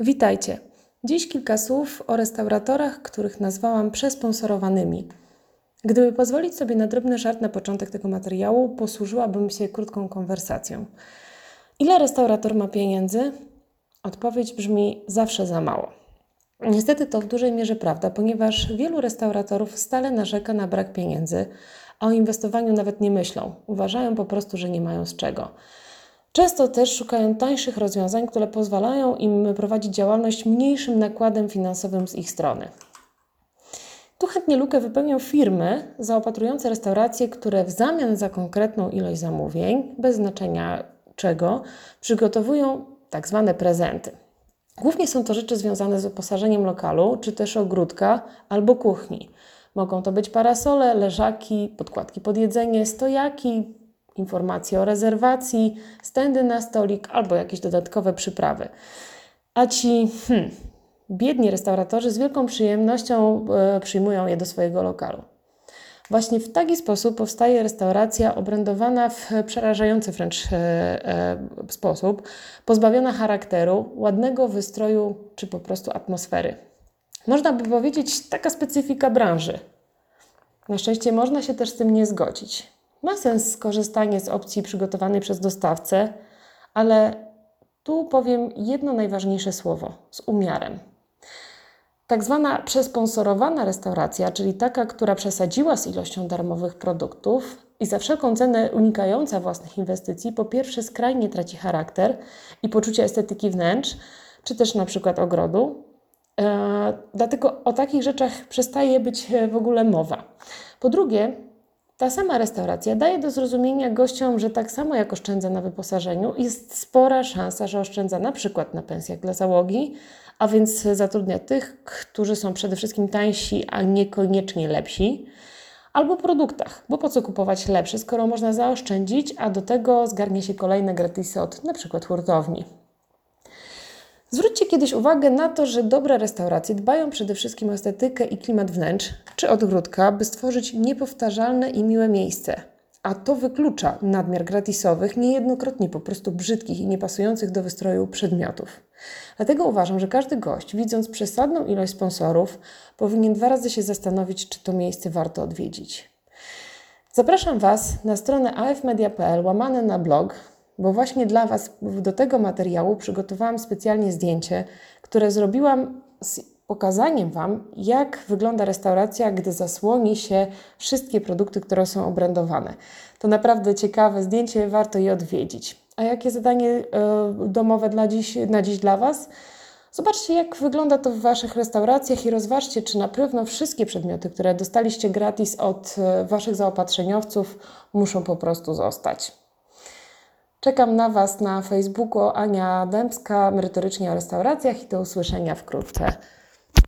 Witajcie. Dziś kilka słów o restauratorach, których nazwałam przesponsorowanymi. Gdyby pozwolić sobie na drobny żart na początek tego materiału, posłużyłabym się krótką konwersacją. Ile restaurator ma pieniędzy? Odpowiedź brzmi zawsze za mało. Niestety to w dużej mierze prawda, ponieważ wielu restauratorów stale narzeka na brak pieniędzy, a o inwestowaniu nawet nie myślą. Uważają po prostu, że nie mają z czego. Często też szukają tańszych rozwiązań, które pozwalają im prowadzić działalność mniejszym nakładem finansowym z ich strony. Tu chętnie lukę wypełnią firmy zaopatrujące restauracje, które w zamian za konkretną ilość zamówień, bez znaczenia czego, przygotowują tak zwane prezenty. Głównie są to rzeczy związane z wyposażeniem lokalu, czy też ogródka albo kuchni. Mogą to być parasole, leżaki, podkładki pod jedzenie, stojaki, informacje o rezerwacji, stędy na stolik albo jakieś dodatkowe przyprawy. A ci hmm, biedni restauratorzy z wielką przyjemnością e, przyjmują je do swojego lokalu. Właśnie w taki sposób powstaje restauracja obrędowana w przerażający wręcz e, e, sposób, pozbawiona charakteru, ładnego wystroju czy po prostu atmosfery. Można by powiedzieć, taka specyfika branży. Na szczęście można się też z tym nie zgodzić. Ma sens skorzystanie z opcji przygotowanej przez dostawcę, ale tu powiem jedno najważniejsze słowo z umiarem. Tak zwana przesponsorowana restauracja, czyli taka, która przesadziła z ilością darmowych produktów i za wszelką cenę unikająca własnych inwestycji, po pierwsze skrajnie traci charakter i poczucie estetyki wnętrz, czy też na przykład ogrodu. E, dlatego o takich rzeczach przestaje być w ogóle mowa. Po drugie, ta sama restauracja daje do zrozumienia gościom, że tak samo jak oszczędza na wyposażeniu, jest spora szansa, że oszczędza na przykład na pensjach dla załogi, a więc zatrudnia tych, którzy są przede wszystkim tańsi, a niekoniecznie lepsi, albo produktach, bo po co kupować lepsze, skoro można zaoszczędzić, a do tego zgarnie się kolejne gratisy od na przykład hurtowni. Zwróćcie kiedyś uwagę na to, że dobre restauracje dbają przede wszystkim o estetykę i klimat wnętrz czy odgródka, by stworzyć niepowtarzalne i miłe miejsce. A to wyklucza nadmiar gratisowych, niejednokrotnie po prostu brzydkich i niepasujących do wystroju przedmiotów. Dlatego uważam, że każdy gość, widząc przesadną ilość sponsorów, powinien dwa razy się zastanowić, czy to miejsce warto odwiedzić. Zapraszam Was na stronę afmedia.pl łamane na blog, bo właśnie dla Was do tego materiału przygotowałam specjalnie zdjęcie, które zrobiłam z pokazaniem Wam, jak wygląda restauracja, gdy zasłoni się wszystkie produkty, które są obrędowane. To naprawdę ciekawe zdjęcie, warto je odwiedzić. A jakie zadanie y, domowe dla dziś, na dziś dla Was? Zobaczcie, jak wygląda to w Waszych restauracjach i rozważcie, czy na pewno wszystkie przedmioty, które dostaliście gratis od e, Waszych zaopatrzeniowców, muszą po prostu zostać. Czekam na Was na Facebooku Ania Dębska, merytorycznie o restauracjach i do usłyszenia wkrótce.